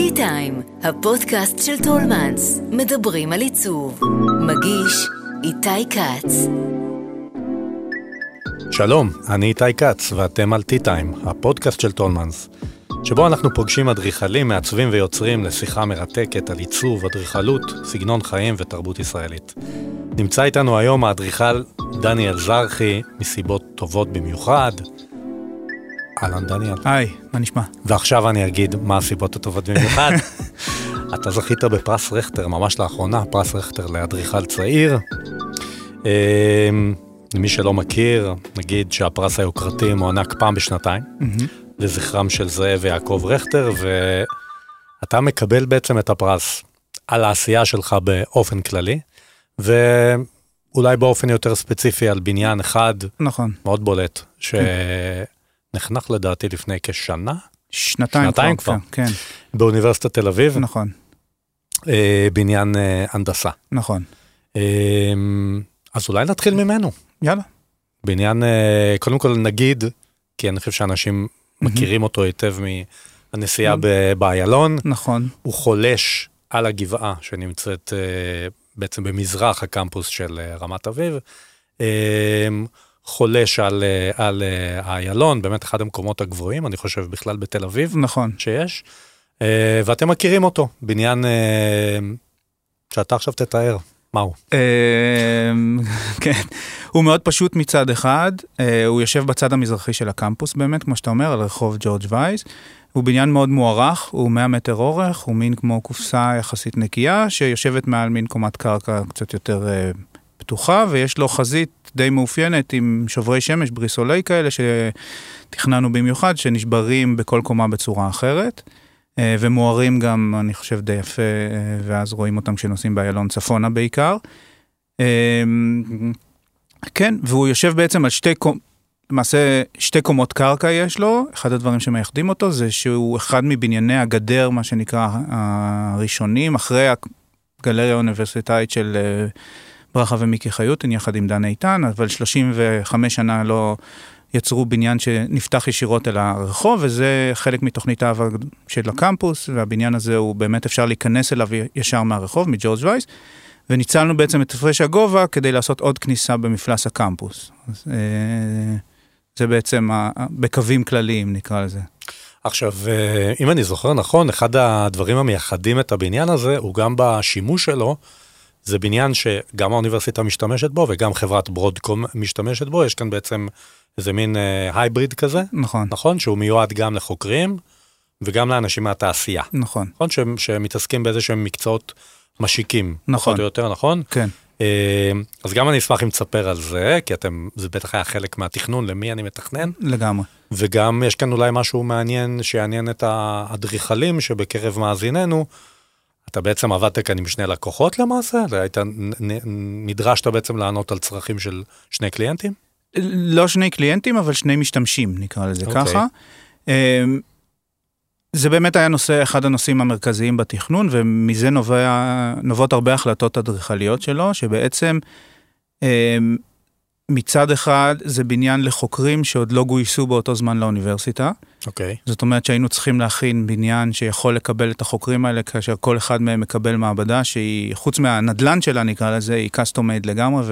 tea time, הפודקאסט של טולמנס, מדברים על עיצוב. מגיש איתי כץ. שלום, אני איתי כץ, ואתם על tea time, הפודקאסט של טולמנס, שבו אנחנו פוגשים אדריכלים, מעצבים ויוצרים לשיחה מרתקת על עיצוב, אדריכלות, סגנון חיים ותרבות ישראלית. נמצא איתנו היום האדריכל דניאל זרחי, מסיבות טובות במיוחד. אהלן דניאל. היי, מה נשמע? ועכשיו אני אגיד מה הסיבות הטובות במיוחד. אתה זכית בפרס רכטר ממש לאחרונה, פרס רכטר לאדריכל צעיר. אמ, למי שלא מכיר, נגיד שהפרס היוקרתי מוענק פעם בשנתיים, לזכרם של זאב ויעקב רכטר, ואתה מקבל בעצם את הפרס על העשייה שלך באופן כללי, ואולי באופן יותר ספציפי על בניין אחד, נכון. מאוד בולט, שנחנך לדעתי לפני כשנה, שנתיים, שנתיים כבר. כן, באוניברסיטת תל אביב, נכון, אה, בניין אה, הנדסה. נכון. אה, אז אולי נתחיל ממנו. יאללה. בעניין, אה, קודם כל נגיד, כי אני חושב שאנשים מכירים אותו היטב מהנסיעה ב- באיילון, נכון, הוא חולש על הגבעה שנמצאת אה, בעצם במזרח הקמפוס של אה, רמת אביב. אה, חולש על, אה, על אה, האיילון, באמת אחד המקומות הגבוהים, אני חושב בכלל בתל אביב נכון. שיש. אה, ואתם מכירים אותו, בניין שאתה עכשיו תתאר, מהו? כן, הוא מאוד פשוט מצד אחד, הוא יושב בצד המזרחי של הקמפוס באמת, כמו שאתה אומר, על רחוב ג'ורג' וייס. הוא בניין מאוד מוערך, הוא 100 מטר אורך, הוא מין כמו קופסה יחסית נקייה, שיושבת מעל מין קומת קרקע קצת יותר פתוחה, ויש לו חזית די מאופיינת עם שוברי שמש, בריסולי כאלה, שתכננו במיוחד, שנשברים בכל קומה בצורה אחרת. אה, ומוארים גם, אני חושב, די יפה, אה, ואז רואים אותם כשנוסעים באיילון צפונה בעיקר. אה, כן, והוא יושב בעצם על שתי קומות, למעשה שתי קומות קרקע יש לו, אחד הדברים שמייחדים אותו זה שהוא אחד מבנייני הגדר, מה שנקרא, הראשונים, אחרי הגלריה האוניברסיטאית של ברכה ומיקי חיוטין, יחד עם דן איתן, אבל 35 שנה לא יצרו בניין שנפתח ישירות אל הרחוב, וזה חלק מתוכנית האב של הקמפוס, והבניין הזה הוא באמת אפשר להיכנס אליו ישר מהרחוב, מג'ורג' וייס, וניצלנו בעצם את הפרש הגובה כדי לעשות עוד כניסה במפלס הקמפוס. אז, אה, זה בעצם ה- בקווים כלליים נקרא לזה. עכשיו, אה, אם אני זוכר נכון, אחד הדברים המייחדים את הבניין הזה, הוא גם בשימוש שלו, זה בניין שגם האוניברסיטה משתמשת בו וגם חברת ברודקום משתמשת בו, יש כאן בעצם איזה מין אה, הייבריד כזה, נכון, נכון? שהוא מיועד גם לחוקרים וגם לאנשים מהתעשייה, נכון, נכון? שהם, שמתעסקים באיזה שהם מקצועות משיקים, נכון. פחות או יותר, נכון? כן, אה, אז גם אני אשמח אם תספר על זה, כי אתם, זה בטח היה חלק מהתכנון למי אני מתכנן. לגמרי. וגם יש כאן אולי משהו מעניין שיעניין את האדריכלים שבקרב מאזיננו. אתה בעצם עבדת כאן עם שני לקוחות למעשה? היית, נדרשת בעצם לענות על צרכים של שני קליינטים? לא שני קליינטים, אבל שני משתמשים, נקרא לזה אוקיי. ככה. אמ, זה באמת היה נושא, אחד הנושאים המרכזיים בתכנון, ומזה נובע, נובעות הרבה החלטות אדריכליות שלו, שבעצם אמ, מצד אחד זה בניין לחוקרים שעוד לא גויסו באותו זמן לאוניברסיטה. אוקיי. זאת אומרת שהיינו צריכים להכין בניין שיכול לקבל את החוקרים האלה, כאשר כל אחד מהם מקבל מעבדה שהיא, חוץ מהנדלן שלה נקרא לזה, היא custom made לגמרי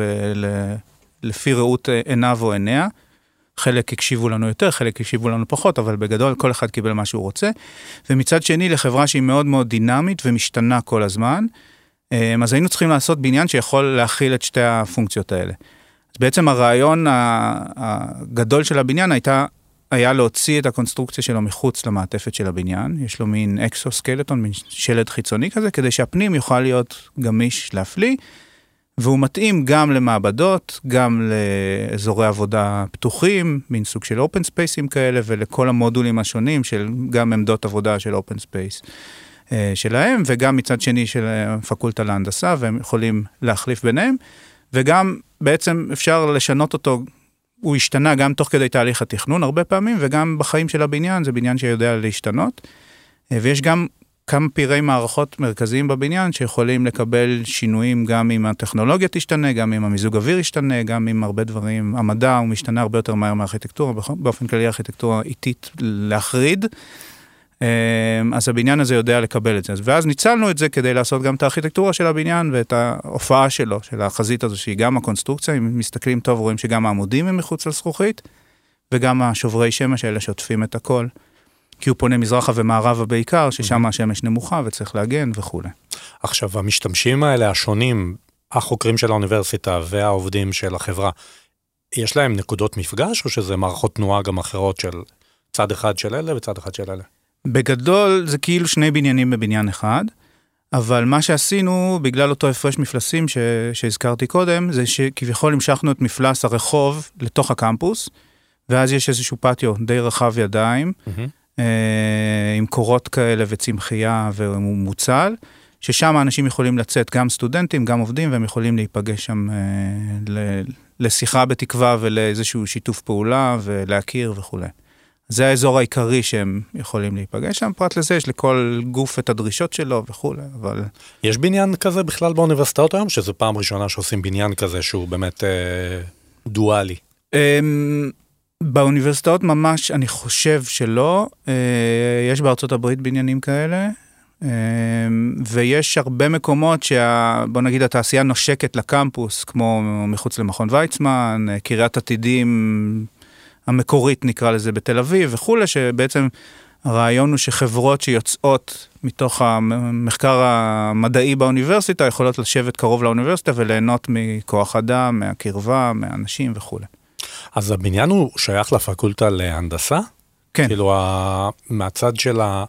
ולפי ראות עיניו או עיניה. חלק הקשיבו לנו יותר, חלק הקשיבו לנו פחות, אבל בגדול כל אחד קיבל מה שהוא רוצה. ומצד שני, לחברה שהיא מאוד מאוד דינמית ומשתנה כל הזמן, אמ, אז היינו צריכים לעשות בניין שיכול להכיל את שתי הפונקציות האלה. אז בעצם הרעיון הגדול של הבניין הייתה, היה להוציא את הקונסטרוקציה שלו מחוץ למעטפת של הבניין, יש לו מין exoskeleton, מין שלד חיצוני כזה, כדי שהפנים יוכל להיות גמיש להפליא, והוא מתאים גם למעבדות, גם לאזורי עבודה פתוחים, מין סוג של open space ים כאלה, ולכל המודולים השונים של גם עמדות עבודה של open space. אה, שלהם, וגם מצד שני של הפקולטה להנדסה, והם יכולים להחליף ביניהם, וגם בעצם אפשר לשנות אותו, הוא השתנה גם תוך כדי תהליך התכנון הרבה פעמים, וגם בחיים של הבניין, זה בניין שיודע להשתנות. אה, ויש גם כמה פירי מערכות מרכזיים בבניין שיכולים לקבל שינויים גם אם הטכנולוגיה תשתנה, גם אם המיזוג אוויר ישתנה, גם אם הרבה דברים, המדע הוא משתנה הרבה יותר מהר מהארכיטקטורה, באופן כללי הארכיטקטורה איטית להחריד. אז הבניין הזה יודע לקבל את זה. ואז ניצלנו את זה כדי לעשות גם את הארכיטקטורה של הבניין ואת ההופעה שלו, של החזית הזו, שהיא גם הקונסטרוקציה, אם מסתכלים טוב רואים שגם העמודים הם מחוץ לזכוכית, וגם השוברי שמש האלה שעוטפים את הכל. כי הוא פונה מזרחה ומערבה בעיקר, ששם השמש נמוכה וצריך להגן וכולי. עכשיו, המשתמשים האלה השונים, החוקרים של האוניברסיטה והעובדים של החברה, יש להם נקודות מפגש, או שזה מערכות תנועה גם אחרות של צד אחד של אלה וצד אחד של אלה? בגדול זה כאילו שני בניינים בבניין אחד, אבל מה שעשינו, בגלל אותו הפרש מפלסים ש... שהזכרתי קודם, זה שכביכול המשכנו את מפלס הרחוב לתוך הקמפוס, ואז יש איזשהו פטיו די רחב ידיים, mm-hmm. עם קורות כאלה וצמחייה והוא מוצל. ששם אנשים יכולים לצאת, גם סטודנטים, גם עובדים, והם יכולים להיפגש שם אה, לשיחה בתקווה ולאיזשהו שיתוף פעולה ולהכיר וכולי. זה האזור העיקרי שהם יכולים להיפגש שם, פרט לזה יש לכל גוף את הדרישות שלו וכולי, אבל... יש בניין כזה בכלל באוניברסיטאות היום, שזו פעם ראשונה שעושים בניין כזה שהוא באמת אה, דואלי? אה, באוניברסיטאות ממש, אני חושב שלא. אה, יש בארצות הברית בניינים כאלה. אמ, ויש הרבה מקומות שה... בוא נגיד התעשייה נושקת לקמפוס, כמו מחוץ למכון ויצמן, קריית עתידים המקורית נקרא לזה בתל אביב וכולי, שבעצם הרעיון הוא שחברות שיוצאות מתוך המחקר המדעי באוניברסיטה יכולות לשבת קרוב לאוניברסיטה וליהנות מכוח אדם, מהקרבה, מהאנשים וכולי. אז הבניין הוא שייך לפקולטה להנדסה? כן. כאילו מהצד של ה...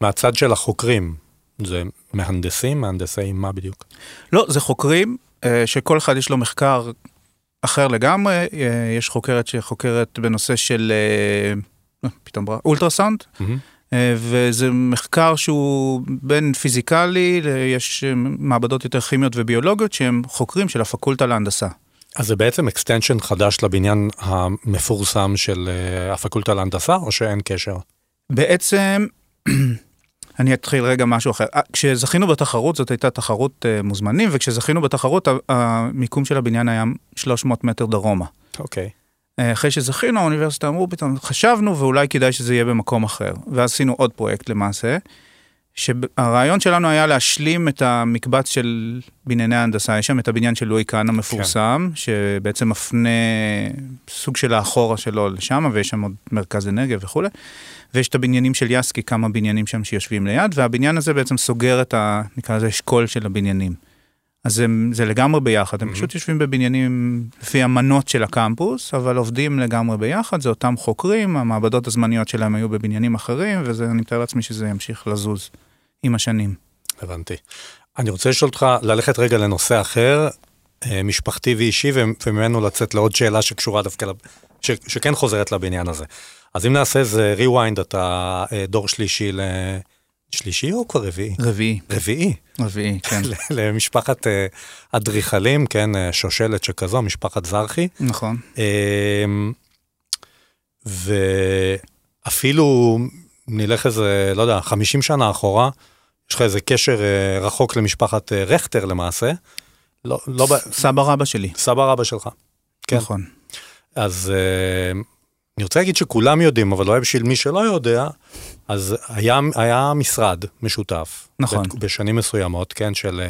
מהצד של החוקרים, זה מהנדסים, מהנדסי מה בדיוק? לא, זה חוקרים אה, שכל אחד יש לו מחקר אחר לגמרי, אה, יש חוקרת שחוקרת בנושא של, אה, פתאום ברא, אולטרסאונד, mm-hmm. וזה מחקר שהוא בין פיזיקלי, יש מעבדות יותר כימיות וביולוגיות שהם חוקרים של הפקולטה להנדסה. אז זה בעצם extension חדש לבניין המפורסם של הפקולטה להנדסה, או שאין קשר? בעצם אני אתחיל רגע משהו אחר. אה, כשזכינו בתחרות, זאת הייתה תחרות uh, מוזמנים, וכשזכינו בתחרות, המיקום של הבניין היה 300 מטר דרומה. אוקיי. Okay. אה, אחרי שזכינו, האוניברסיטה אמרו פתאום, חשבנו ואולי כדאי שזה יהיה במקום אחר. ואז עשינו עוד פרויקט למעשה, שהרעיון שלנו היה להשלים את המקבץ של בנייני ההנדסה, יש שם את הבניין של לואי כהנא המפורסם, כן. שבעצם מפנה סוג של האחורה שלו לשם, ויש שם עוד מרכז אנרגיה וכולי. ויש את הבניינים של יסקי, כמה בניינים שם שיושבים ליד, והבניין הזה בעצם סוגר את ה... נקרא לזה אשכול של הבניינים. אז זה, זה לגמרי ביחד, הם mm-hmm. פשוט יושבים בבניינים לפי המנות של הקמפוס, אבל עובדים לגמרי ביחד, זה אותם חוקרים, המעבדות הזמניות שלהם היו בבניינים אחרים, ואני מתאר לעצמי שזה ימשיך לזוז עם השנים. הבנתי. אני רוצה לשאול אותך, ללכת רגע לנושא אחר, אה, משפחתי ואישי, וממנו לצאת לעוד שאלה שקשורה דווקא, ש, שכן חוזרת לבניין הזה. אז אם נעשה איזה rewind, אתה אה, דור שלישי ל... שלישי או כבר רביעי? רביעי. רביעי. רביעי, כן. למשפחת אה, אדריכלים, כן, אה, שושלת שכזו, משפחת זרחי. נכון. ואפילו נלך איזה, לא יודע, 50 שנה אחורה, יש לך איזה קשר רחוק למשפחת רכטר למעשה. לא, לא... סבא רבא שלי. סבא רבא שלך. כן. נכון. אז אני רוצה להגיד שכולם יודעים, אבל אולי בשביל מי שלא יודע, אז היה, היה משרד משותף. נכון. בשנים מסוימות, כן, של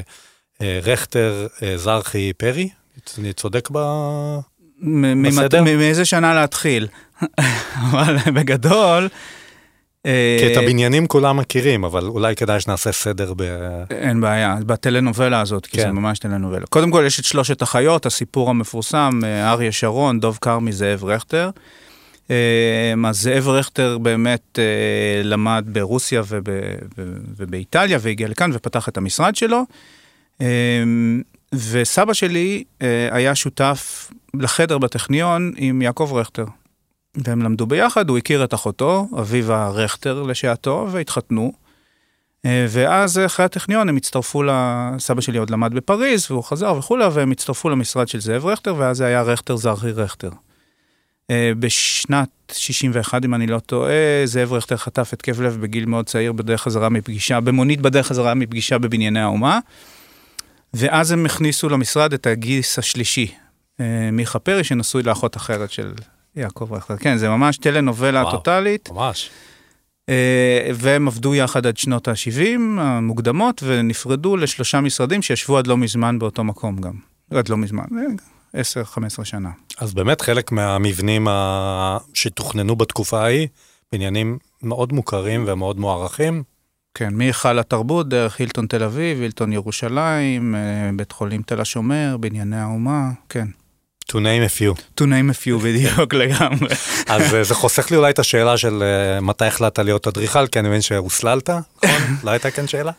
אה, רכטר, אה, זרחי, פרי. אני צודק ב... בסדר? מאיזה שנה להתחיל? אבל בגדול... אה, כי את הבניינים כולם מכירים, אבל אולי כדאי שנעשה סדר ב... אין בעיה, בטלנובלה הזאת, כי כן. זה ממש טלנובלה. קודם כל יש את שלושת החיות, הסיפור המפורסם, אריה שרון, דוב כרמי, זאב רכטר. אמ, אז זאב רכטר באמת אה, למד ברוסיה וב, ובאיטליה והגיע לכאן ופתח את המשרד שלו. אמ, וסבא שלי אה, היה שותף לחדר בטכניון עם יעקב רכטר. והם למדו ביחד, הוא הכיר את אחותו, אביבה רכטר לשעתו, והתחתנו. אה, ואז אחרי הטכניון הם הצטרפו, סבא שלי עוד למד בפריז, והוא חזר וכולי, והם הצטרפו למשרד של זאב רכטר, ואז זה היה רכטר זרחי רכטר. אה, בשנת 61, אם אני לא טועה, זאב רכטר חטף התקף לב בגיל מאוד צעיר בדרך חזרה מפגישה, במונית בדרך חזרה מפגישה בבנייני האומה. ואז הם הכניסו למשרד את הגיס השלישי, אה, מיכה פרי, שנשוי לאחות אחרת של יעקב רכטר. כן, זה ממש טלנובלה וואו, טוטאלית. ממש. אה, והם עבדו יחד עד שנות ה-70 המוקדמות, ונפרדו לשלושה משרדים שישבו עד לא מזמן באותו מקום גם. עד לא מזמן, 10-15 שנה. אז באמת חלק מהמבנים ה... שתוכננו בתקופה ההיא, בניינים מאוד מוכרים ומאוד מוערכים. כן, מהיכל התרבות, דרך הילטון תל אביב, הילטון ירושלים, אה, בית חולים תל השומר, בנייני האומה, כן. To name a few. To name a few בדיוק לגמרי. אז אה, זה חוסך לי אולי את השאלה של אה, מתי החלטת להיות אדריכל, כי אני מבין שהוסללת, נכון? לא הייתה כאן שאלה?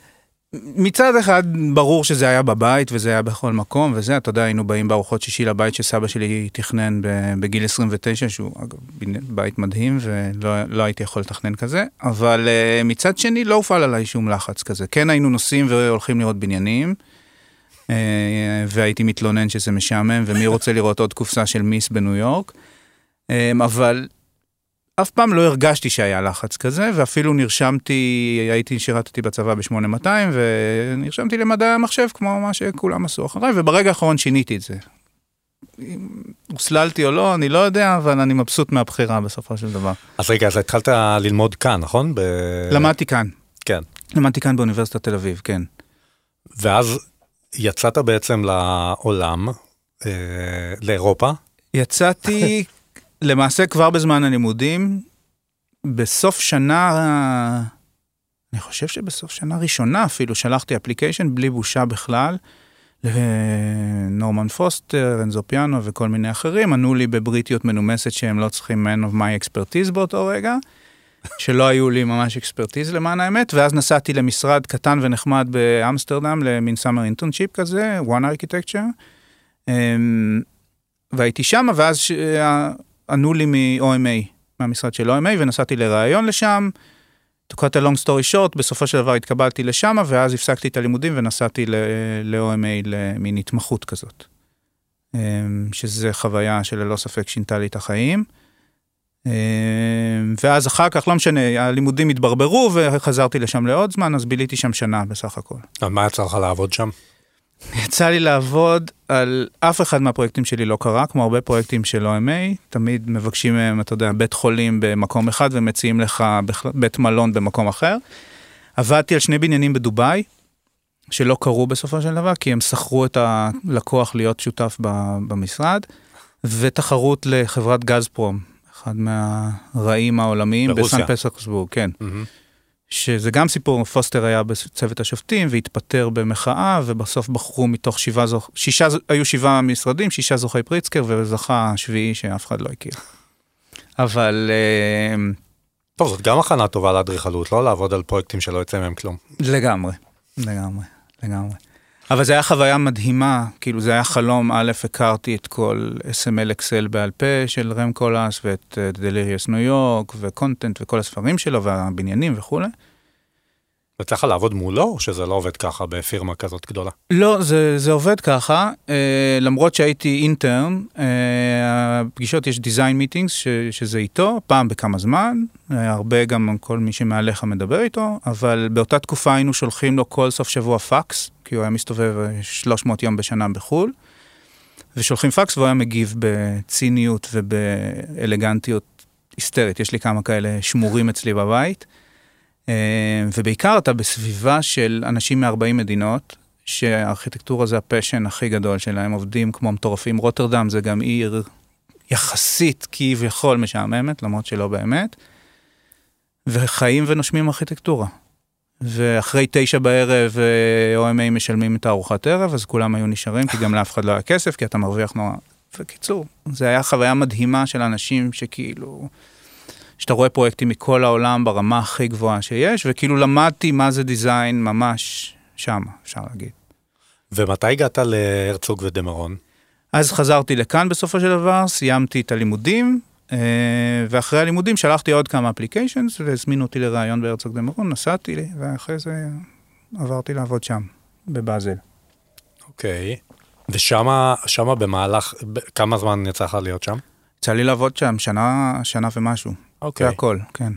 מצד אחד, ברור שזה היה בבית וזה היה בכל מקום וזה, אתה יודע, היינו באים בארוחות שישי לבית שסבא שלי תכנן בגיל 29, שהוא אגב בית מדהים ולא לא הייתי יכול לתכנן כזה, אבל uh, מצד שני לא הופעל עליי שום לחץ כזה. כן היינו נוסעים והולכים לראות בניינים, uh, והייתי מתלונן שזה משעמם ומי רוצה לראות עוד קופסה של מיס בניו יורק, um, אבל אף פעם לא הרגשתי שהיה לחץ כזה, ואפילו נרשמתי, הייתי, שירתתי בצבא ב-8200, ונרשמתי למדעי המחשב כמו מה שכולם עשו אחריי, וברגע האחרון שיניתי את זה. הוסללתי או לא, אני לא יודע, אבל אני מבסוט מהבחירה בסופו של דבר. אז רגע, אז התחלת ללמוד כאן, נכון? ב... למדתי כאן. כן. למדתי כאן באוניברסיטת תל אביב, כן. ואז יצאת בעצם לעולם, אה, לאירופה? יצאתי למעשה כבר בזמן הלימודים, בסוף שנה, אני חושב שבסוף שנה ראשונה אפילו, שלחתי אפליקיישן בלי בושה בכלל, לנורמן פוסטר, רנזו פיאנו וכל מיני אחרים, ענו לי בבריטיות מנומסת שהם לא צריכים man of my expertise באותו רגע, שלא היו לי ממש expertise למען האמת, ואז נסעתי למשרד קטן ונחמד באמסטרדם, למין summer internship כזה, one architecture, אמ, והייתי שם, ואז ענו לי מ-OMA, מהמשרד של OMA, ונסעתי לראיון לשם. To cut a long story short, בסופו של דבר התקבלתי לשם, ואז הפסקתי את הלימודים ונסעתי ל-OMA למין התמחות כזאת. אמ, שזה חוויה שללא ספק שינתה לי את החיים. אמ, ואז אחר כך, לא משנה, הלימודים התברברו וחזרתי לשם לעוד זמן, אז ביליתי שם שנה בסך הכל. מה יצא לך לעבוד שם? יצא לי לעבוד על אף אחד מהפרויקטים שלי לא קרה, כמו הרבה פרויקטים של OMA, תמיד מבקשים מהם, אתה יודע, בית חולים במקום אחד ומציעים לך בית מלון במקום אחר. עבדתי על שני בניינים בדובאי, שלא קרו בסופו של דבר, כי הם שכרו את הלקוח להיות שותף במשרד, ותחרות לחברת גז פרום, אחד מהרעים העולמיים בסן פסקסבורג, כן. Mm-hmm. שזה גם סיפור, פוסטר היה בצוות השופטים והתפטר במחאה, ובסוף בחרו מתוך שבעה, זוכ... שישה, היו שבעה משרדים, שישה זוכי פריצקר, וזכה שביעי שאף אחד לא הכיר. אבל... אה, טוב, זאת גם הכנה טובה לאדריכלות, לא לעבוד על פרויקטים שלא יוצא מהם כלום. לגמרי, לגמרי, לגמרי. אבל זה היה חוויה מדהימה, כאילו זה היה חלום, א', הכרתי את כל S M L XL בעל פה של רם קולהאס ואת Delirious New York ו Content וכל הספרים שלו והבניינים וכולי. יצא לך לעבוד מולו, או שזה לא עובד ככה בפירמה כזאת גדולה? לא, זה, זה עובד ככה, אה, למרות שהייתי intern, אה, הפגישות יש design meetings, שזה איתו, פעם בכמה זמן, אה, הרבה גם כל מי שמעליך מדבר איתו, אבל באותה תקופה היינו שולחים לו כל סוף שבוע פקס, כי הוא היה מסתובב 300 יום בשנה בחו"ל, ושולחים פקס והוא היה מגיב בציניות ובאלגנטיות היסטרית, יש לי כמה כאלה שמורים אצלי בבית. אה, ובעיקר אתה בסביבה של אנשים מ-40 מדינות, שהארכיטקטורה זה הפשן הכי גדול שלהם, עובדים כמו מטורפים. רוטרדם זה גם עיר יחסית כביכול משעממת, למרות שלא באמת, וחיים ונושמים ארכיטקטורה. ואחרי תשע בערב אה, OMA משלמים את הארוחת ערב, אז כולם היו נשארים, כי גם לאף אחד לא היה כסף, כי אתה מרוויח נורא. בקיצור, זה היה חוויה מדהימה של אנשים שכאילו... שאתה רואה פרויקטים מכל העולם ברמה הכי גבוהה שיש, וכאילו למדתי מה זה דיזיין ממש שם, אפשר להגיד. ומתי הגעת להרצוג ודמרון? אז חזרתי לכאן בסופו של דבר, סיימתי את הלימודים, אה, ואחרי הלימודים שלחתי עוד כמה אפליקיישנס, והזמינו אותי לראיון בהרצוג דמרון, נסעתי, לי, ואחרי זה עברתי לעבוד שם, בבאזל. אוקיי, ושמה שמה במהלך, כמה זמן יצא לך להיות שם? יצא לי לעבוד שם שנה, שנה ומשהו. אוקיי. זה הכל, כן.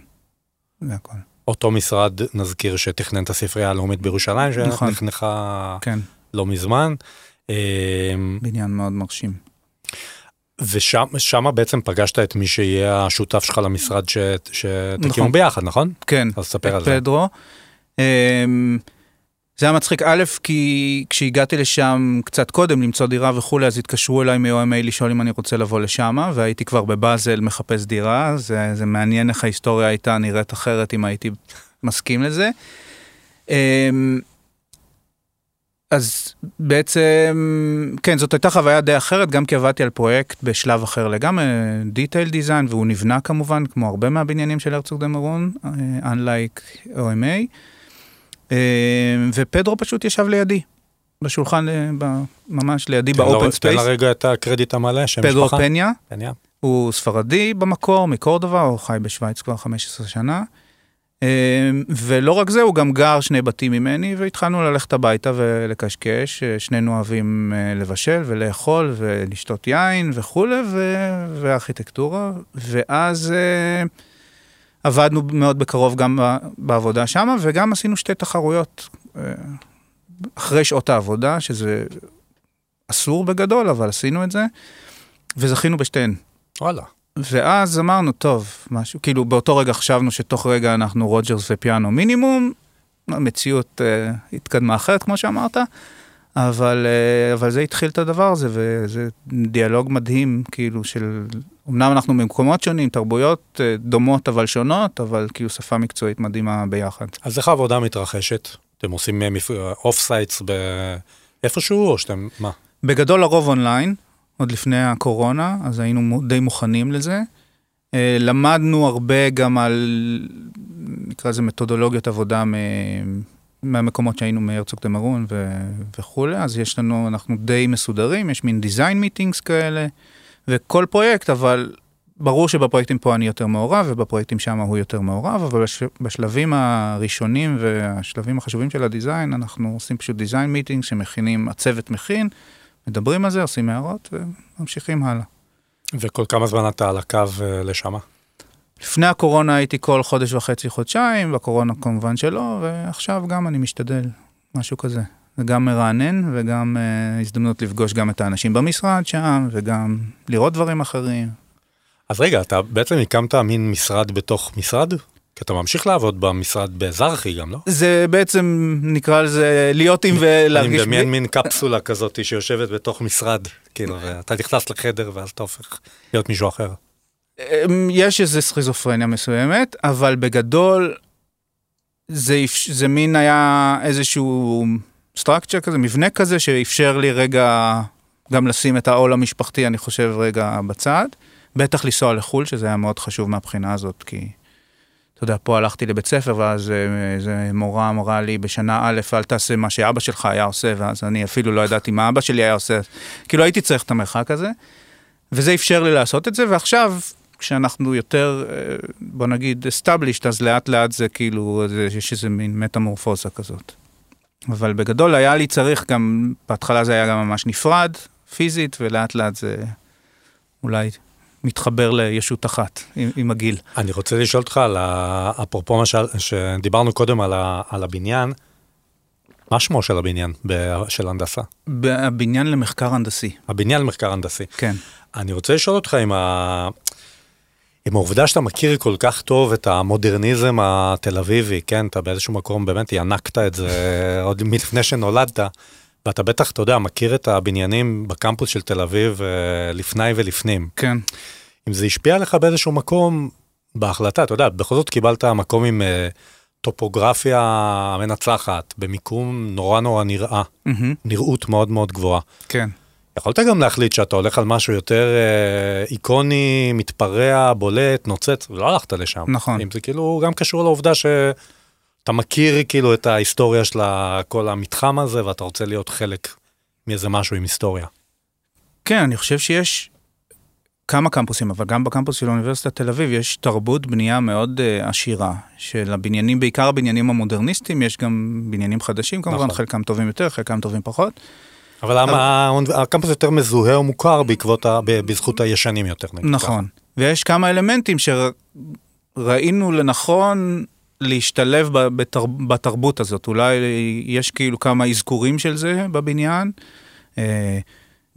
זה הכל. אותו משרד, נזכיר, שתכנן את הספרייה הלאומית בירושלים, נכון. שנחנכה כן. לא מזמן. אמ, בניין מאוד מרשים. ושם בעצם פגשת את מי שיהיה השותף שלך למשרד שתקימו נכון. ביחד, נכון? כן, אז תספר על זה. פדרו. זה היה מצחיק, א', כי כשהגעתי לשם קצת קודם למצוא דירה וכולי, אז התקשרו אליי מ-OMA לשאול אם אני רוצה לבוא לשם, והייתי כבר בבאזל מחפש דירה, זה, זה מעניין איך ההיסטוריה הייתה נראית אחרת אם הייתי מסכים לזה. אמ, אז בעצם, כן, זאת הייתה חוויה די אחרת, גם כי עבדתי על פרויקט בשלב אחר לגמרי, detail design, והוא נבנה כמובן, כמו הרבה מהבניינים של הרצוג דה מרון, אה, unlike OMA. אה, ופדרו פשוט ישב לידי, בשולחן, אה, ממש לידי תן ב open תן space. לרגע את הקרדיט המלא, שם פדרו משפחה. פניה, פניה. הוא ספרדי במקור, מקורדובה, הוא חי בשוויץ כבר 15 שנה. אה, ולא רק זה, הוא גם גר שני בתים ממני, והתחלנו ללכת הביתה ולקשקש. שנינו אוהבים לבשל ולאכול ולשתות יין וכולי, ו- וארכיטקטורה. ואז אה, עבדנו מאוד בקרוב גם בעבודה שם, וגם עשינו שתי תחרויות אה, אחרי שעות העבודה, שזה אסור בגדול, אבל עשינו את זה, וזכינו בשתיהן. וואלה. ואז אמרנו, טוב, משהו, כאילו באותו רגע חשבנו שתוך רגע אנחנו רוג'רס ופיאנו מינימום, המציאות אה, התקדמה אחרת, כמו שאמרת, אבל, אה, אבל זה התחיל את הדבר הזה, וזה דיאלוג מדהים, כאילו, של... אמנם אנחנו במקומות שונים, תרבויות אה, דומות אבל שונות, אבל כאילו שפה מקצועית מדהימה ביחד. אז איך העבודה מתרחשת? אתם עושים off-sites איפשהו, או שאתם, מה? בגדול הרוב אונליין, עוד לפני הקורונה, אז היינו די מוכנים לזה. אה, למדנו הרבה גם על, נקרא לזה מתודולוגיות עבודה מ... מהמקומות שהיינו מהרצוג דה מרון ו... וכולי, אז יש לנו, אנחנו די מסודרים, יש מין design meetings כאלה, וכל פרויקט, אבל ברור שבפרויקטים פה אני יותר מעורב, ובפרויקטים שם הוא יותר מעורב, אבל בש... בשלבים הראשונים והשלבים החשובים של ה design, אנחנו עושים פשוט design meetings שמכינים, הצוות מכין, מדברים על זה, עושים הערות וממשיכים הלאה. וכל כמה זמן אתה על הקו אה, לשמה? לפני הקורונה הייתי כל חודש וחצי, חודשיים, בקורונה כמובן שלא, ועכשיו גם אני משתדל, משהו כזה. זה גם מרענן וגם אה, הזדמנות לפגוש גם את האנשים במשרד שם, וגם לראות דברים אחרים. אז רגע, אתה בעצם הקמת מין משרד בתוך משרד? כי אתה ממשיך לעבוד במשרד בזרחי גם, לא? זה בעצם, נקרא לזה, להיות עם אני ולהרגיש... מדמיין מין קפסולה כזאת שיושבת בתוך משרד, כאילו, ואתה נכנס לחדר ואז אתה הופך להיות מישהו אחר. אמ, יש איזו סכיזופרניה מסוימת, אבל בגדול זה, זה מין היה איזשהו structure כזה, מבנה כזה, שאפשר לי רגע גם לשים את העול המשפחתי, אני חושב, רגע בצד. בטח לנסוע לחו"ל, שזה היה מאוד חשוב מהבחינה הזאת, כי, אתה יודע, פה הלכתי לבית ספר, ואז אה, איזה מורה אמרה לי בשנה א', אל תעשה מה שאבא שלך היה עושה, ואז אני אפילו לא ידעתי מה אבא שלי היה עושה. כאילו הייתי צריך את המרחק הזה. וזה אפשר לי לעשות את זה, ועכשיו, כשאנחנו יותר, אה, בוא נגיד, established, אז לאט לאט זה כאילו, יש איזה מין מטמורפוזה כזאת. אבל בגדול היה לי צריך גם, בהתחלה זה היה גם ממש נפרד, פיזית, ולאט לאט זה אולי מתחבר לישות אחת עם, עם הגיל. אני רוצה לשאול אותך על ה... אפרופו מה ש... שדיברנו קודם על, ה... על הבניין, מה שמו של הבניין ב... של הנדסה? הבניין למחקר הנדסי, הבניין למחקר הנדסי. כן. אני רוצה לשאול אותך אם, ה... עם העובדה שאתה מכיר כל כך טוב את המודרניזם התל אביבי, כן, אתה באיזשהו מקום באמת ינקת את זה עוד מלפני שנולדת, ואתה בטח, אתה יודע, מכיר את הבניינים בקמפוס של תל אביב אה, לפני ולפנים. כן. אם זה השפיע עליך באיזשהו מקום בהחלטה, אתה יודע, בכל זאת קיבלת מקום עם אה, טופוגרפיה מנצחת, במיקום נורא נורא נראה, מהמם, נראות מאוד מאוד גבוהה. כן. יכולת גם להחליט שאתה הולך על משהו יותר אה, איקוני, מתפרע, בולט, נוצץ, ולא הלכת לשם. נכון. אם זה כאילו גם קשור לעובדה שאתה מכיר כאילו את ההיסטוריה של כל המתחם הזה, ואתה רוצה להיות חלק מאיזה משהו עם היסטוריה. כן, אני חושב שיש כמה קמפוסים, אבל גם בקמפוס של אוניברסיטת תל אביב יש תרבות בנייה מאוד uh, עשירה, של הבניינים, בעיקר הבניינים המודרניסטיים, יש גם בניינים חדשים כמובן, נכון. חלקם טובים יותר, חלקם טובים פחות. אבל למה הקמפוס יותר מזוהה ומוכר בעקבות, ה- ב- בזכות הישנים יותר. נגיד נכון. ויש כמה אלמנטים שראינו לנכון להשתלב. בתרבות הזאת. אולי יש כאילו כמה אזכורים של זה בבניין. אה,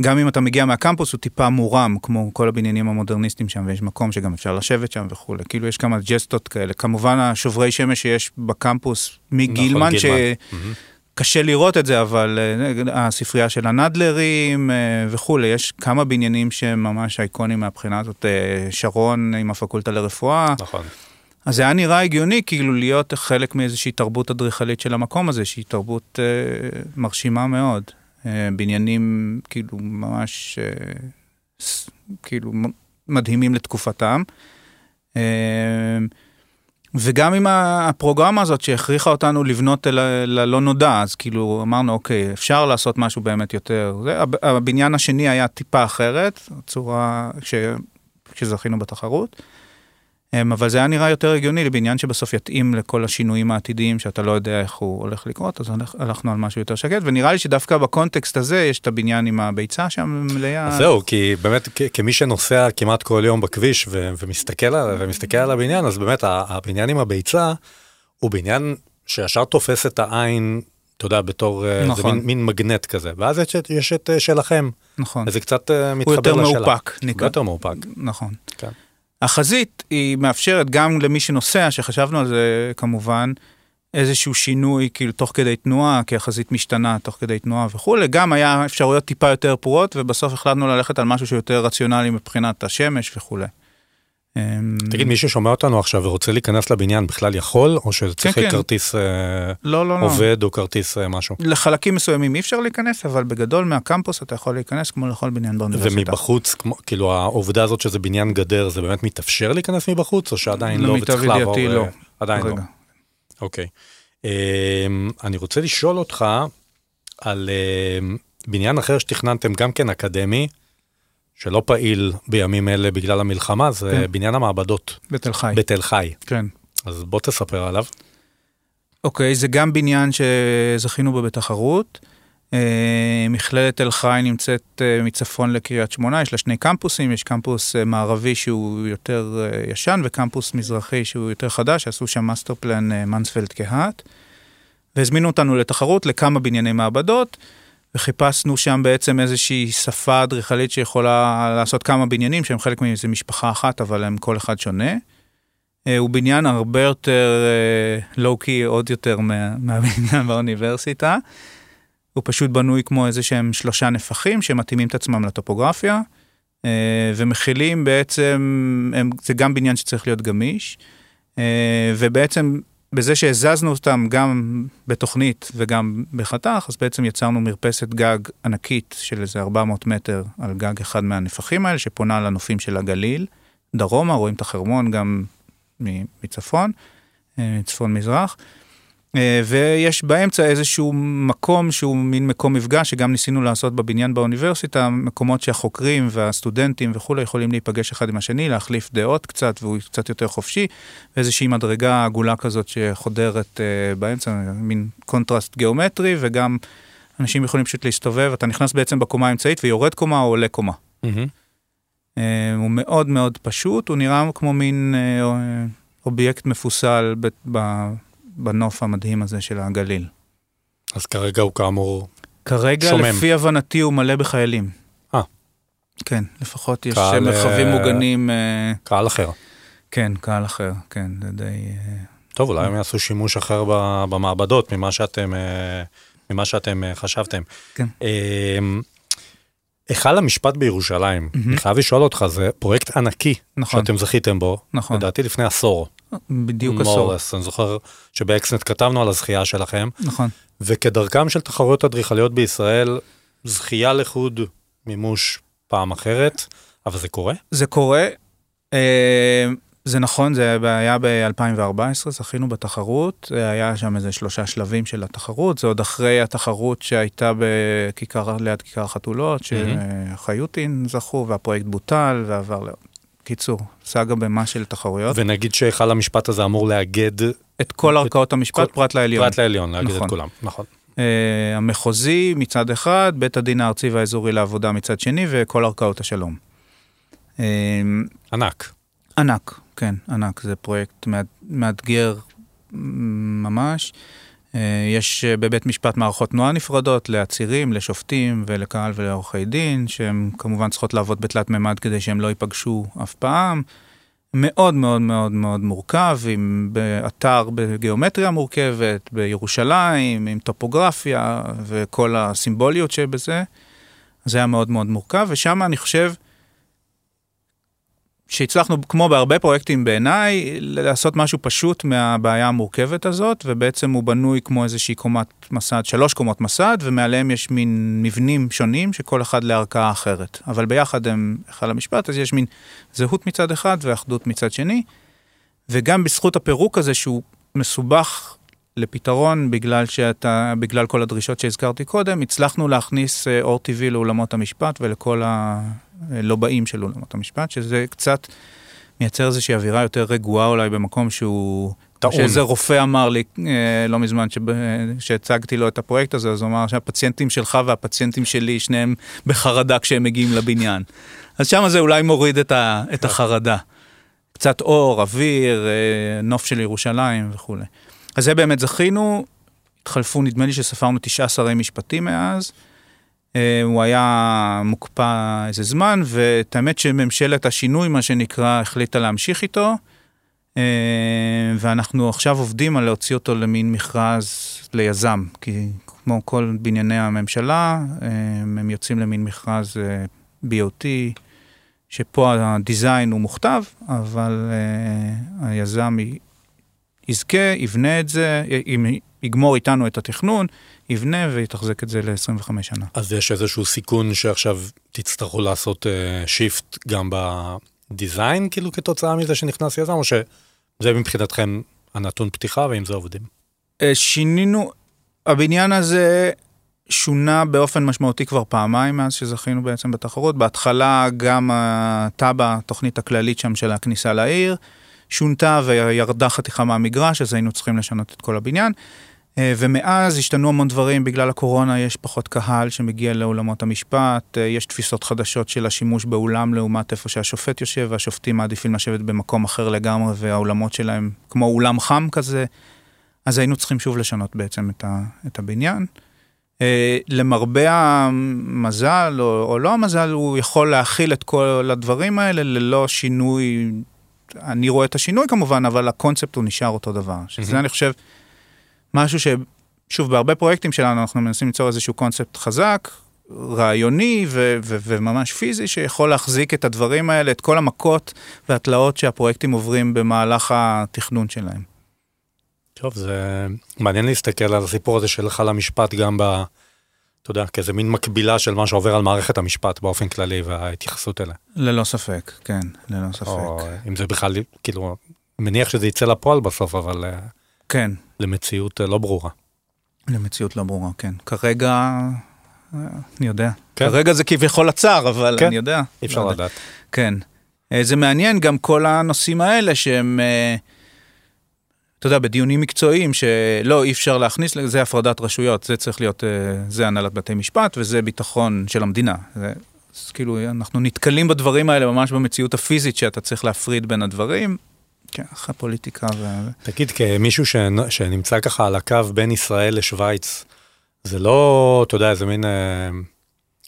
גם אם אתה מגיע מהקמפוס, הוא טיפה מורם, כמו כל הבניינים המודרניסטיים שם, ויש מקום שגם אפשר לשבת שם וכולי. כאילו, יש כמה ג'סטות כאלה. כמובן, השוברי שמש שיש בקמפוס מגילמן, נכון, שקשה לראות את זה, אבל אה, הספרייה של הנדלרים אה, וכולי, יש כמה בניינים שהם ממש אייקונים מהבחינה הזאת, אה, שרון עם הפקולטה לרפואה. נכון. אז זה היה נראה הגיוני כאילו להיות חלק מאיזושהי תרבות אדריכלית של המקום הזה, שהיא תרבות אה, מרשימה מאוד. אה, בניינים כאילו ממש אה, ס, כאילו מדהימים לתקופתם. אה, וגם עם הפרוגרמה הזאת שהכריחה אותנו לבנות אל הלא נודע, אז כאילו אמרנו, אוקיי, אפשר לעשות משהו באמת יותר. זה, הבניין השני היה טיפה אחרת, צורה ש, שזכינו בתחרות. אמ, אבל זה היה נראה יותר הגיוני לבניין שבסוף יתאים לכל השינויים העתידיים שאתה לא יודע איך הוא הולך לקרות, אז הלכנו על משהו יותר שקט, ונראה לי שדווקא בקונטקסט הזה יש את הבניין עם הביצה שם מלאה. אז זהו, כי באמת כמי שנוסע כמעט כל יום בכביש ו- ומסתכל, על, ומסתכל על הבניין, אז באמת הבניין עם הביצה הוא בניין שישר תופס את העין. אתה יודע, בתור נכון. זה מין, מין מגנט כזה, ואז יש, יש את שלכם. נכון. וזה קצת מתחבר לשאלה. הוא יותר מאופק. נקרא. יותר מאופק. נכון. כן. החזית היא מאפשרת גם למי שנוסע, שחשבנו על זה כמובן, איזשהו שינוי כאילו תוך כדי תנועה, כי החזית משתנה תוך כדי תנועה וכולי, גם היה אפשרויות טיפה יותר פרועות, ובסוף החלטנו ללכת על משהו שיותר רציונלי מבחינת השמש וכולי. אמ, תגיד, מי ששומע אותנו עכשיו ורוצה להיכנס לבניין בכלל יכול, או שצריך כן, כן. כרטיס אה, לא, לא, לא. עובד לא. או כרטיס אה, משהו? לחלקים מסוימים אי אפשר להיכנס, אבל בגדול מהקמפוס אתה יכול להיכנס כמו לכל בניין באוניברסיטה. ומבחוץ, כמו, כאילו העובדה הזאת שזה בניין גדר, זה באמת מתאפשר להיכנס מבחוץ, או שעדיין לא, וצריך לעבור? למיטב ידיעתי לא. עדיין רגע. לא. אוקיי. אמ, אני רוצה לשאול אותך על אמ, בניין אחר שתכננתם גם כן אקדמי. שלא פעיל בימים אלה בגלל המלחמה, זה כן. בניין המעבדות. בתל חי. בתל חי. כן. אז בוא תספר עליו. אוקיי, זה גם בניין שזכינו בו בתחרות. אה, מכללת תל חי נמצאת אה, מצפון לקריית שמונה, יש לה שני קמפוסים, יש קמפוס אה, מערבי שהוא יותר ישן וקמפוס מזרחי שהוא יותר חדש, עשו שם master plan מנספלד קהת. והזמינו אותנו לתחרות לכמה בנייני מעבדות. וחיפשנו שם בעצם איזושהי שפה אדריכלית שיכולה לעשות כמה בניינים שהם חלק מאיזה משפחה אחת, אבל הם כל אחד שונה. אה, הוא בניין הרבה יותר לואו-קי, אה, עוד יותר מה, מהבניין באוניברסיטה. הוא פשוט בנוי כמו איזה שהם שלושה נפחים שמתאימים את עצמם לטופוגרפיה, אה, ומכילים בעצם, הם, זה גם בניין שצריך להיות גמיש, ובעצם בזה שהזזנו אותם גם בתוכנית וגם בחתך, אז בעצם יצרנו מרפסת גג ענקית של איזה 400 מטר על גג אחד מהנפחים האלה, שפונה לנופים של הגליל. דרומה, רואים את החרמון גם מצפון, אה, צפון מזרח. אה, ויש באמצע איזשהו מקום שהוא מין מקום מפגש שגם ניסינו לעשות בבניין באוניברסיטה, מקומות שהחוקרים והסטודנטים וכולי יכולים להיפגש אחד עם השני, להחליף דעות קצת והוא קצת יותר חופשי, ואיזושהי מדרגה עגולה כזאת שחודרת אה, באמצע, מין קונטרסט גיאומטרי וגם אנשים יכולים פשוט להסתובב, אתה נכנס בעצם בקומה האמצעית ויורד קומה או עולה קומה. Mm-hmm. הוא מאוד מאוד פשוט, הוא נראה כמו מין אובייקט מפוסל ב... בנוף המדהים הזה של הגליל. אז כרגע הוא כאמור כרגע, שומם. לפי הבנתי, הוא מלא בחיילים. אה. כן, לפחות יש קהל, מרחבים uh, מוגנים. Uh, קהל אחר. כן, קהל אחר, כן, זה די... Uh, טוב, אולי הם יעשו שימוש אחר במעבדות ממה שאתם, ממה שאתם חשבתם. כן. היכל המשפט בירושלים, mm-hmm. אני חייב לשאול אותך, זה פרויקט ענקי נכון. שאתם זכיתם בו, נכון. לדעתי לפני עשור. בדיוק עשור. אני זוכר שבאקסנט כתבנו על הזכייה שלכם. נכון. וכדרכם של תחרויות אדריכליות בישראל, זכייה לחוד מימוש פעם אחרת, אבל זה קורה? זה קורה. אה, זה נכון, זה היה ב-2014, זכינו בתחרות, היה שם איזה שלושה שלבים של התחרות, זה עוד אחרי התחרות שהייתה בכיכר, ליד כיכר החתולות, שחיוטין זכו, והפרויקט בוטל ועבר קיצור, סאגה במה של תחרויות. ונגיד שהיכל המשפט הזה אמור לאגד... את כל ערכאות המשפט, כל... פרט לעליון. פרט לעליון, לאגד נכון. את כולם, נכון. Uh, המחוזי מצד אחד, בית הדין הארצי והאזורי לעבודה מצד שני, וכל ערכאות השלום. Uh, ענק. ענק, כן, ענק. זה פרויקט מאתגר ממש. יש בבית משפט מערכות תנועה נפרדות לעצירים, לשופטים ולקהל ולעורכי דין, שהן כמובן צריכות לעבוד בתלת מימד כדי שהם לא ייפגשו אף פעם. מאוד מאוד מאוד מאוד מורכב, עם באתר בגיאומטריה מורכבת, בירושלים, עם טופוגרפיה וכל הסימבוליות שבזה. זה היה מאוד מאוד מורכב, ושם אני חושב שהצלחנו, כמו בהרבה פרויקטים בעיניי, לעשות משהו פשוט מהבעיה המורכבת הזאת, ובעצם הוא בנוי כמו איזושהי קומת מסד, שלוש קומות מסד, ומעליהם יש מין מבנים שונים, שכל אחד לערכאה אחרת. אבל ביחד הם היכל המשפט, אז יש מין זהות מצד אחד ואחדות מצד שני, וגם בזכות הפירוק הזה שהוא מסובך לפתרון בגלל שאתה, בגלל כל הדרישות שהזכרתי קודם, הצלחנו להכניס אה, אור טבעי לאולמות המשפט ולכל הלובעים של אולמות המשפט, שזה קצת מייצר איזושהי אווירה יותר רגועה אולי במקום שהוא... טעון. שאיזה רופא אמר לי אה, לא מזמן שהצגתי לו את הפרויקט הזה, אז הוא אמר שהפציינטים שלך והפציינטים שלי, שניהם בחרדה כשהם מגיעים לבניין. אז שם זה אולי מוריד את, ה, את החרדה. קצת אור, אוויר, אה, נוף של ירושלים וכולי. אז זה באמת זכינו, התחלפו, נדמה לי שספרנו תשעה שרי משפטים מאז. אה, הוא היה מוקפא איזה זמן, ואת האמת שממשלת השינוי, מה שנקרא, החליטה להמשיך איתו. אה, ואנחנו עכשיו עובדים על להוציא אותו למין מכרז ליזם, כי כמו כל בנייני הממשלה, אה, הם יוצאים למין מכרז BOT, שפה הדיזיין הוא מוכתב, אבל היזם יזכה, יבנה את זה, יגמור איתנו את התכנון, יבנה ויתחזק את זה ל-25 שנה. אז יש איזשהו סיכון שעכשיו תצטרכו לעשות שיפט uh, גם בדיזיין, כאילו כתוצאה מזה שנכנס יזם, או שזה מבחינתכם הנתון פתיחה ועם זה עובדים? Uh, שינינו, הבניין הזה שונה באופן משמעותי כבר פעמיים מאז שזכינו בעצם בתחרות. בהתחלה גם התב"ע, התוכנית הכללית שם של הכניסה לעיר, שונתה וירדה חתיכה מהמגרש, אז היינו צריכים לשנות את כל הבניין. אה, ומאז השתנו המון דברים, בגלל הקורונה יש פחות קהל שמגיע לאולמות המשפט, אה, יש תפיסות חדשות של השימוש באולם לעומת איפה שהשופט יושב, והשופטים מעדיפים לשבת במקום אחר לגמרי, והאולמות שלהם כמו אולם חם כזה, אז היינו צריכים שוב לשנות בעצם את, ה, את הבניין. אה, למרבה המזל, או, או לא המזל, הוא יכול להכיל את כל הדברים האלה ללא שינוי, אני רואה את השינוי כמובן, אבל הקונספט הוא נשאר אותו דבר, שזה mm-hmm. אני חושב... משהו ששוב, בהרבה פרויקטים שלנו אנחנו מנסים ליצור איזשהו קונספט חזק, רעיוני ו- ו- וממש פיזי, שיכול להחזיק את הדברים האלה, את כל המכות והתלאות שהפרויקטים עוברים במהלך התכנון שלהם. טוב, זה מעניין להסתכל על הסיפור הזה שלך למשפט גם ב... אתה יודע, כאיזה מין מקבילה של מה שעובר על מערכת המשפט באופן כללי וההתייחסות אליה. ללא ספק, כן, ללא ספק. או אם זה בכלל, כאילו, מניח שזה יצא לפועל בסוף, אבל... אה, כן. למציאות אה, לא ברורה. למציאות לא ברורה, כן. כרגע, אה, אני יודע. כן. כרגע זה כביכול עצר, אבל כן. אני יודע. אי אפשר לא לדעת. כן. אה, זה מעניין גם כל הנושאים האלה שהם, אתה יודע, בדיונים מקצועיים שלא, אי אפשר להכניס, זה הפרדת רשויות, זה צריך להיות, זה הנהלת בתי משפט וזה ביטחון של המדינה. זה, אז כאילו, אנחנו נתקלים בדברים האלה ממש במציאות הפיזית שאתה צריך להפריד בין הדברים. כן, אחרי פוליטיקה ו... תגיד, כמישהו שנמצא ככה על הקו בין ישראל לשוויץ, זה לא, אתה יודע, איזה מין אה,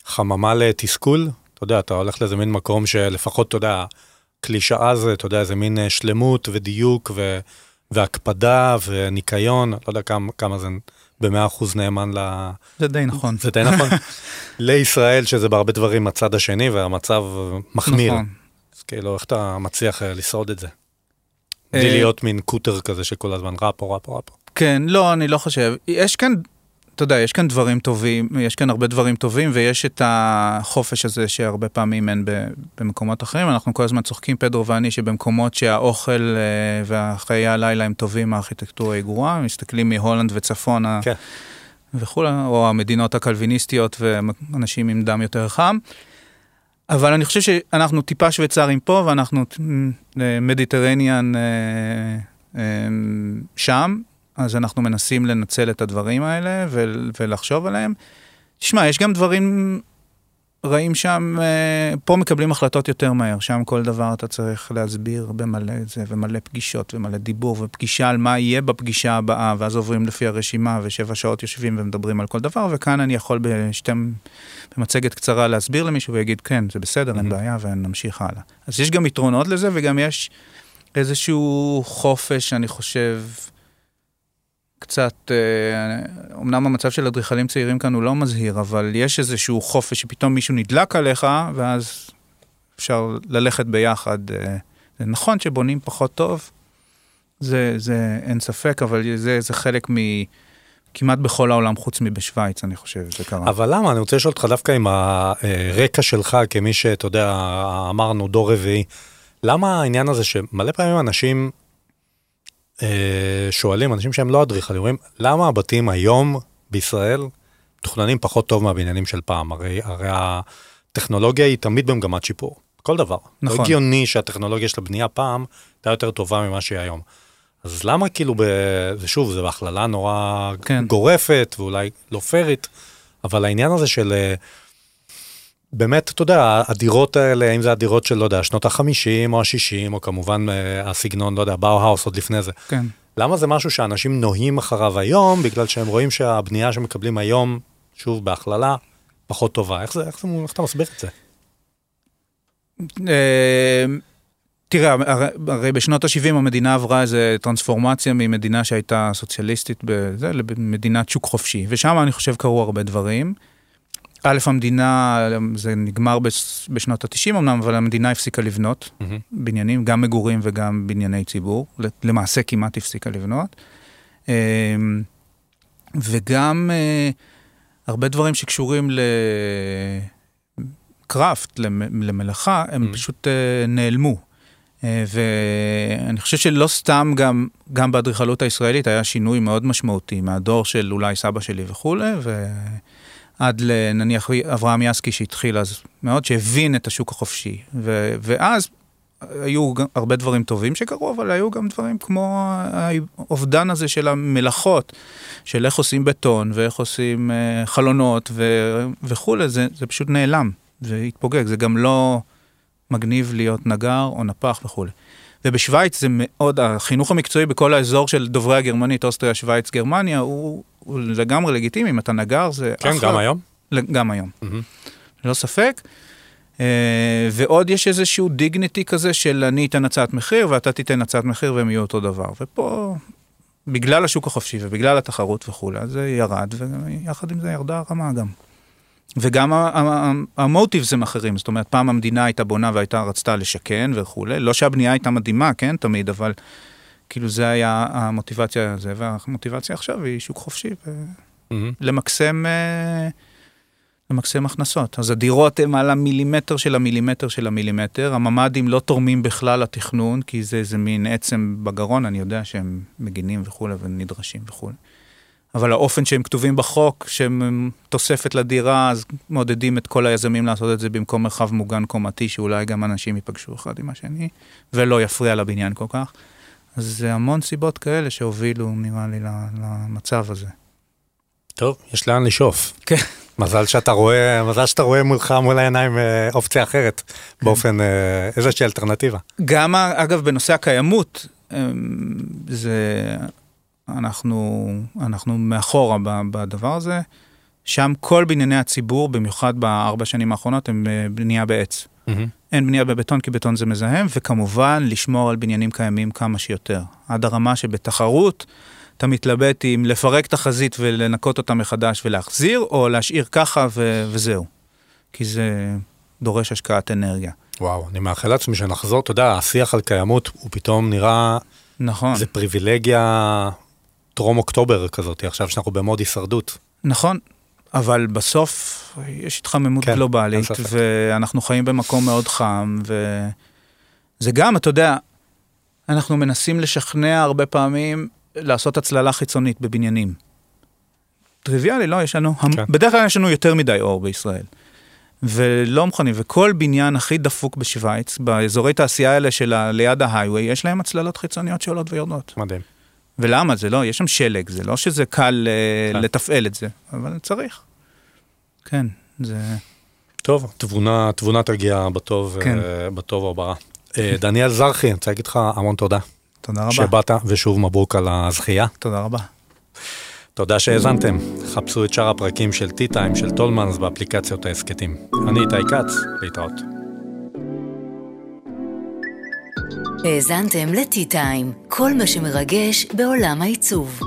חממה לתסכול? אתה יודע, אתה הולך לאיזה מין מקום שלפחות, אתה יודע, קלישאה זה, אתה יודע, איזה מין אה, שלמות ודיוק ו, והקפדה וניקיון, לא יודע כמה, כמה זה במאה אחוז נאמן ל... זה די נכון. זה די נכון. לישראל, שזה בהרבה דברים הצד השני, והמצב מחמיר. נכון. אז כאילו, איך אתה מצליח אה, לשרוד את זה? בלי אה, להיות מין קוטר כזה שכל הזמן רע פה, רע פה, רע פה. כן, לא, אני לא חושב. יש כאן, אתה יודע, יש כאן דברים טובים, יש כאן הרבה דברים טובים, ויש את החופש הזה שהרבה פעמים אין במקומות אחרים. אנחנו כל הזמן צוחקים, פדרו ואני, שבמקומות שהאוכל אה, והחיי הלילה הם טובים, הארכיטקטורה היא גרועה, מסתכלים מהולנד וצפונה. כן. וכולי, או המדינות הקלוויניסטיות ואנשים עם דם יותר חם. אבל אני חושב שאנחנו טיפה שוויצרים פה, ואנחנו מדיטרניאן אה, אה, שם, אז אנחנו מנסים לנצל את הדברים האלה ולחשוב עליהם. תשמע, יש גם דברים רעים שם, אה, פה מקבלים החלטות יותר מהר, שם כל דבר אתה צריך להסביר במלא זה, ומלא פגישות, ומלא דיבור, ופגישה על מה יהיה בפגישה הבאה, ואז עוברים לפי הרשימה, ושבע שעות יושבים ומדברים על כל דבר, וכאן אני יכול בשתי, במצגת קצרה להסביר למישהו ויגיד, כן, זה בסדר, אין Mhm. בעיה, ונמשיך הלאה. אז יש גם יתרונות לזה, וגם יש איזשהו חופש, אני חושב, קצת, אה, אמנם המצב של אדריכלים צעירים כאן הוא לא מזהיר, אבל יש איזשהו חופש שפתאום מישהו נדלק עליך, ואז אפשר ללכת ביחד. אה, זה נכון שבונים פחות טוב, זה, זה אין ספק, אבל זה, זה חלק מ... כמעט בכל העולם חוץ מבשוויץ, אני חושב, זה קרה. אבל למה? אני רוצה לשאול אותך דווקא עם הרקע שלך כמי שאתה יודע, אמרנו דור רביעי, למה העניין הזה שמלא פעמים אנשים אה, שואלים, אנשים שהם לא אדריכלים, אומרים, למה הבתים היום בישראל מתוכננים פחות טוב מהבניינים של פעם? הרי, הרי הטכנולוגיה היא תמיד במגמת שיפור, כל דבר. נכון. לא הגיוני שהטכנולוגיה של הבנייה פעם הייתה יותר טובה ממה שהיא היום. אז למה כאילו, ב... ושוב, זו הכללה נורא כן. גורפת ואולי לא פיירית, אבל העניין הזה של... באמת, אתה יודע, הדירות האלה, אם זה הדירות של, לא יודע, שנות ה-50 או ה-60, או כמובן אה, הסגנון, לא יודע, באו-האוס עוד לפני זה. כן. למה זה משהו שאנשים נוהים אחריו היום, בגלל שהם רואים שהבנייה שמקבלים היום, שוב, בהכללה, פחות טובה. איך זה, איך זה, איך אתה מסביר את זה? אה, תראה, הרי, הרי בשנות ה-70 המדינה עברה איזו טרנספורמציה ממדינה שהייתה סוציאליסטית בזה, למדינת שוק חופשי, ושם אני חושב קרו הרבה דברים. א', המדינה, זה נגמר בש- בשנות ה-90 אמנם, אבל המדינה הפסיקה לבנות מהמם. בניינים, גם מגורים וגם בנייני ציבור, למעשה כמעט הפסיקה לבנות. אה, וגם אה, הרבה דברים שקשורים לקראפט, למ- למלאכה, הם Mm. פשוט אה, נעלמו. אה, ואני חושב שלא סתם גם, גם באדריכלות הישראלית היה שינוי מאוד משמעותי מהדור של אולי סבא שלי וכולי, ועד לנניח אברהם יסקי שהתחיל אז מאוד, שהבין את השוק החופשי. ו, ואז היו גם הרבה דברים טובים שקרו, אבל היו גם דברים כמו האובדן הזה של המלאכות, של איך עושים בטון ואיך עושים אה, חלונות ו, וכולי, זה, זה פשוט נעלם, זה התפוגג, זה גם לא מגניב להיות נגר או נפח וכולי. ובשוויץ זה מאוד, החינוך המקצועי בכל האזור של דוברי הגרמנית, אוסטריה, שוויץ, גרמניה, הוא, הוא לגמרי לגיטימי, אם אתה נגר זה כן, אחלה. גם היום? גם היום. מהמם. ללא ספק. אה, ועוד יש איזשהו דיגניטי כזה של אני אתן הצעת מחיר ואתה תיתן הצעת מחיר והם יהיו אותו דבר. ופה, בגלל השוק החופשי ובגלל התחרות וכולי, זה ירד, ויחד עם זה ירדה הרמה גם. וגם המוטיבס הם אחרים, זאת אומרת, פעם המדינה הייתה בונה והייתה רצתה לשכן וכולי, לא שהבנייה הייתה מדהימה, כן, תמיד, אבל כאילו זה היה המוטיבציה הזה, והמוטיבציה עכשיו היא שוק חופשי. ולמקסם... אה, למקסם הכנסות. אז הדירות הן על המילימטר של המילימטר של המילימטר, הממ"דים לא תורמים בכלל לתכנון, כי זה איזה מין עצם בגרון, אני יודע שהם מגינים וכולי ונדרשים וכולי. אבל האופן שהם כתובים בחוק, שהם תוספת לדירה, אז מעודדים את כל היזמים לעשות את זה במקום מרחב מוגן קומתי, שאולי גם אנשים ייפגשו אחד עם השני, ולא יפריע לבניין כל כך. אז זה המון סיבות כאלה שהובילו, נראה לי, למצב הזה. טוב, יש לאן לשאוף. כן. מזל שאתה רואה, מזל שאתה רואה מולך מול העיניים אה, אופציה אחרת, כן. באופן, אה, איזושהי אלטרנטיבה. גם, אגב, בנושא הקיימות, אמ, זה, אנחנו, אנחנו מאחורה בדבר הזה. שם כל בנייני הציבור, במיוחד בארבע שנים האחרונות, הם אה, בנייה בעץ. מהמם. אין בנייה בבטון כי בטון זה מזהם, וכמובן לשמור על בניינים קיימים כמה שיותר. עד הרמה שבתחרות אתה מתלבט אם לפרק את החזית ולנקות אותה מחדש ולהחזיר, או להשאיר ככה ו- וזהו. כי זה דורש השקעת אנרגיה. וואו, אני מאחל לעצמי שנחזור, אתה יודע, השיח על קיימות הוא פתאום נראה, נכון. זה פריבילגיה טרום אוקטובר כזאת, עכשיו שאנחנו במוד הישרדות. נכון, אבל בסוף יש התחממות כן, גלובלית. ואנחנו חיים במקום מאוד חם, וזה גם, אתה יודע, אנחנו מנסים לשכנע הרבה פעמים לעשות הצללה חיצונית בבניינים. טריוויאלי, לא, יש לנו, כן. בדרך כלל יש לנו יותר מדי אור בישראל. ולא מוכנים, וכל בניין הכי דפוק בשוויץ, באזורי תעשייה האלה של ליד ההיי-ווי, יש להם הצללות חיצוניות שעולות ויורדות. מדהים. ולמה? זה לא, יש שם שלג, זה לא שזה קל אה, כן. לתפעל את זה, אבל צריך. כן, זה... טוב, תבונה, תבונה תגיע בטוב, כן. אה, בטוב או ברע. אה, דניאל זרחי, אני רוצה להגיד לך המון תודה. תודה רבה. שבאת, ושוב מברוק על הזכייה. תודה רבה. תודה שהאזנתם. חפשו את שאר הפרקים של T-Time של טולמנס באפליקציות ההסכתים. אני איתי כץ, להתראות. האזנתם ל-T-Time, כל מה שמרגש בעולם העיצוב.